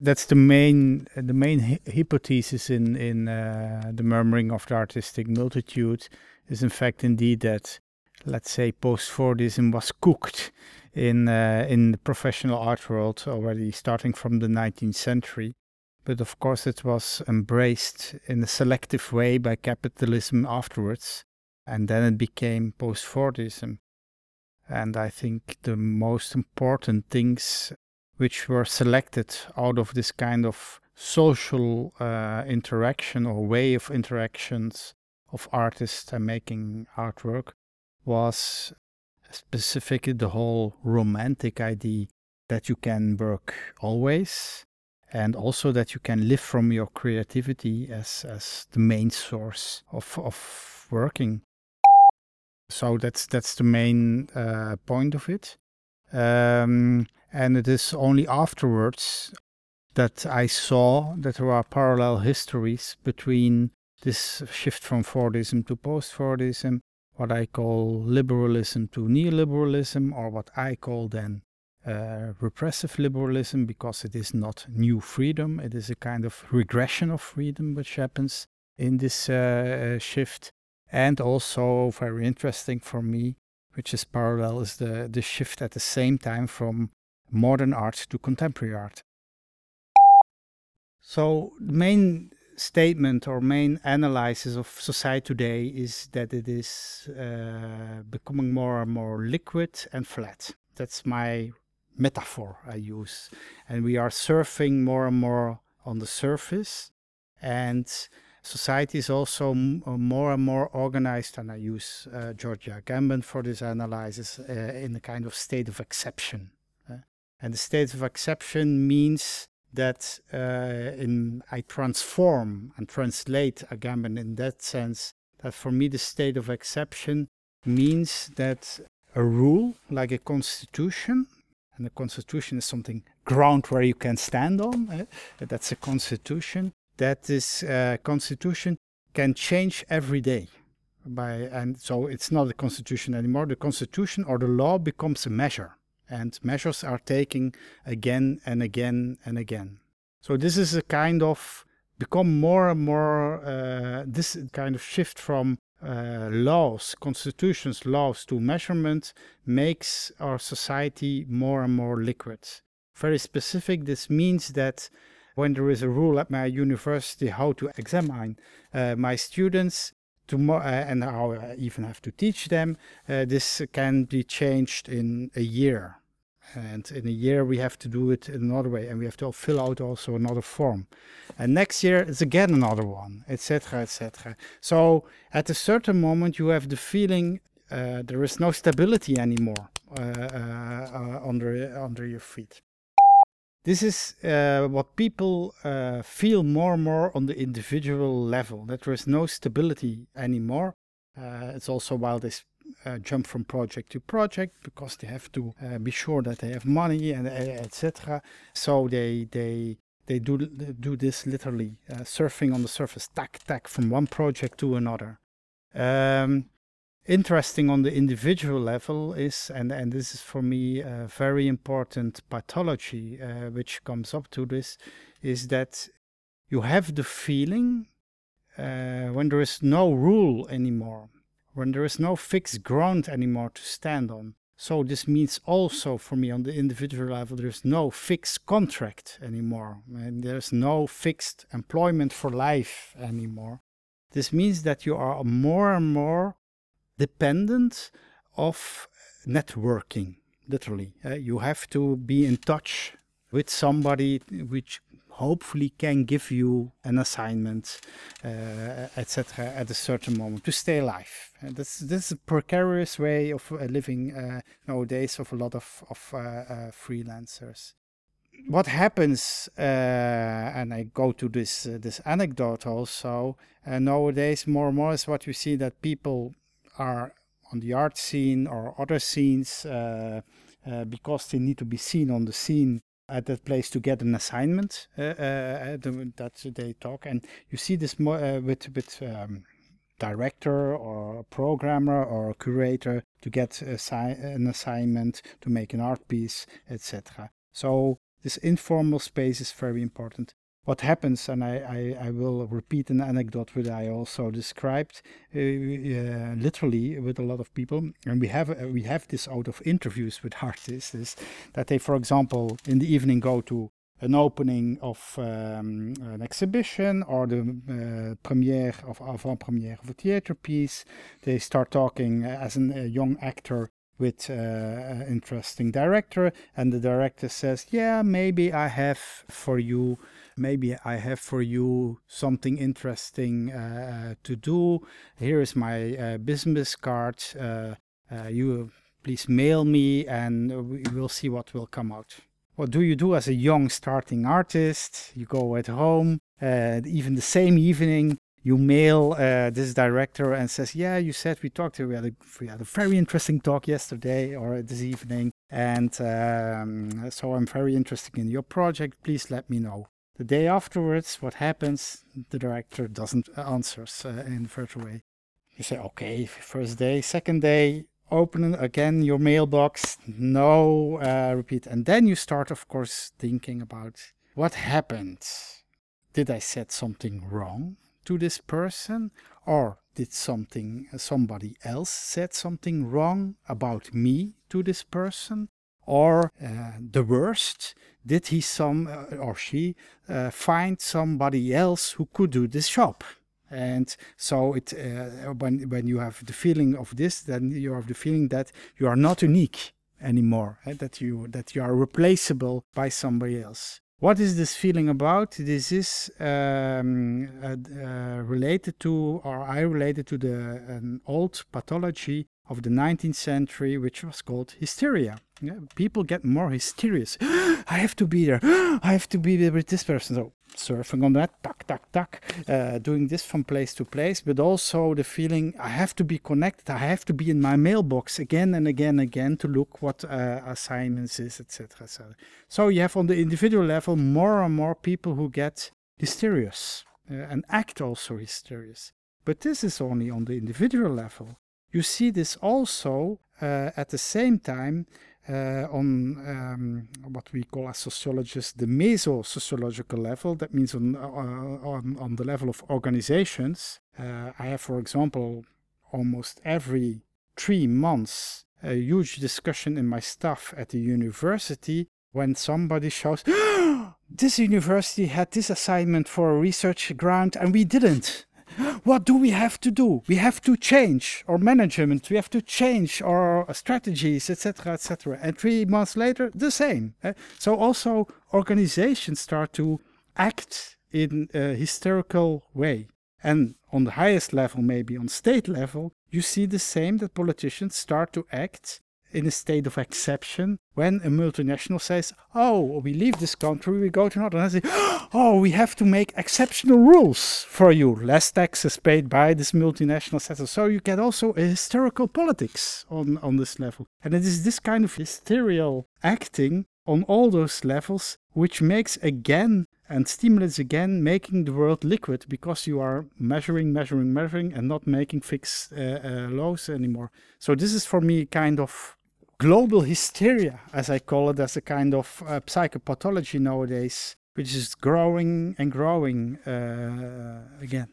that's the main the main hy- hypothesis in in uh, the murmuring of the artistic multitude is in fact indeed that let's say post Fordism was cooked in uh, in the professional art world already starting from the 19th century. But of course it was embraced in a selective way by capitalism afterwards and then it became post Fordism and I think the most important things which were selected out of this kind of social uh, interaction or way of interactions of artists and making artwork was specifically the whole romantic idea that you can work always and also that you can live from your creativity as, as the main source of, of working. So that's that's the main uh, point of it. Um, and it is only afterwards that I saw that there are parallel histories between this shift from Fordism to post Fordism, what I call liberalism to neoliberalism, or what I call then uh, repressive liberalism, because it is not new freedom, it is a kind of regression of freedom which happens in this uh, shift. And also, very interesting for me, which is parallel, is the, the shift at the same time from modern art to contemporary art. So, the main statement or main analysis of society today is that it is uh, becoming more and more liquid and flat. That's my metaphor I use. And we are surfing more and more on the surface. And society is also m- uh, more and more organized, and I use uh, Giorgio Agamben for this analysis, uh, in a kind of state of exception. And the state of exception means that uh, in I transform and translate Agamben in that sense that for me the state of exception means that a rule like a constitution and the constitution is something ground where you can stand on eh? that's a constitution that this uh, constitution can change every day by and so it's not a constitution anymore the constitution or the law becomes a measure and measures are taken again and again and again so this is a kind of become more and more uh, this kind of shift from uh, laws, constitutions, laws to measurement makes our society more and more liquid. Very specific, this means that when there is a rule at my university how to examine uh, my students tomorrow, uh, and how I even have to teach them, uh, this can be changed in a year. And in a year, we have to do it in another way, and we have to fill out also another form. And next year, it's again another one, etc., etc. So at a certain moment, you have the feeling uh, there is no stability anymore uh, uh, under under your feet. This is uh, what people uh, feel more and more on the individual level. That there is no stability anymore. Uh, it's also while they uh, jump from project to project because they have to uh, be sure that they have money and uh, etc. So they they they do do this literally surfing on the surface, tack tack from one project to another. Um, interesting on the individual level is, and and this is for me a very important pathology uh, which comes up to this, is that you have the feeling uh, when there is no rule anymore when there is no fixed ground anymore to stand on. So this means also for me on the individual level, there's no fixed contract anymore, and there's no fixed employment for life anymore. This means that you are more and more dependent of networking. Literally, uh, you have to be in touch with somebody which hopefully can give you an assignment, uh, etc., at a certain moment to stay alive. And this this is a precarious way of uh, living uh, nowadays of a lot of of uh, uh, freelancers. What happens, uh, and I go to this this anecdote also nowadays more and more is what you see that people are on the art scene or other scenes because they need to be seen on the scene at that place to get an assignment uh, uh, that they talk and you see this more uh, with with um, director or programmer or curator to get an assignment to make an art piece etc so This informal space is very important. What happens, and I, I, I will repeat an anecdote that I also described uh, uh, literally with a lot of people, and we have uh, we have this out of interviews with artists, is that they, for example, in the evening go to an opening of um, an exhibition or the uh, premiere of avant-premiere of a theater piece. They start talking as an, a young actor with uh, an interesting director, and the director says, "Yeah, maybe I have for you." Maybe I have for you something interesting uh, to do. Here is my uh, business card. Uh, you please mail me, and we will see what will come out what do you do as a young starting artist? You go at home, uh, even the same evening, you mail uh, this director and says, "Yeah, you said we talked. We had a we had a very interesting talk yesterday or this evening, and um, so I'm very interested in your project. Please let me know." The day afterwards, what happens? The director doesn't answer uh, in virtual way. You say, "Okay, first day, second day, open again your mailbox. No uh, repeat. And then you start of course thinking about what happened. Did i said something wrong to this person? Or did something somebody else said something wrong about me to this person or uh, the worst. Did he some uh, or she uh, find somebody else who could do this job? And so it uh, when when you have the feeling of this then you have the feeling that you are not unique anymore eh? that you that you are replaceable by somebody else. What is this feeling about? This is um, uh, related to or i related to the an old pathology of the 19th century which was called hysteria yeah, people get more hysterious i have to be there i have to be there with this person so surfing on that, tuck, tuck, tuck, uh, doing this from place to place, but also the feeling I have to be connected, I have to be in my mailbox again and again and again to look what uh, assignments is, etc. So, so you have on the individual level more and more people who get hysterious uh, and act also hysterious. But this is only on the individual level. You see this also uh, at the same time uh, on um, what we call as sociologists the meso-sociological level. That means on, uh, on, on the level of organizations. Uh, I have, for example, almost every three months a huge discussion in my staff at the university when somebody shows, this university had this assignment for a research grant and we didn't what do we have to do? We have to change our management, we have to change our strategies, etc., etc. And three months later, the same. Eh? So also organizations start to act in a hysterical way. And on the highest level, maybe on state level, you see the same that politicians start to act in a state of exception when a multinational says, Oh, we leave this country, we go to another. And I say, Oh, we have to make exceptional rules for you. Less taxes paid by this multinational sector. So you get also a hysterical politics on, on this level. And it is this kind of hysterical acting on all those levels which makes again and stimulates again making the world liquid because you are measuring, measuring, measuring, and not making fixed uh, uh, laws anymore. So this is for me kind of global hysteria, as I call it, as a kind of uh, psychopathology nowadays, which is growing and growing uh, again.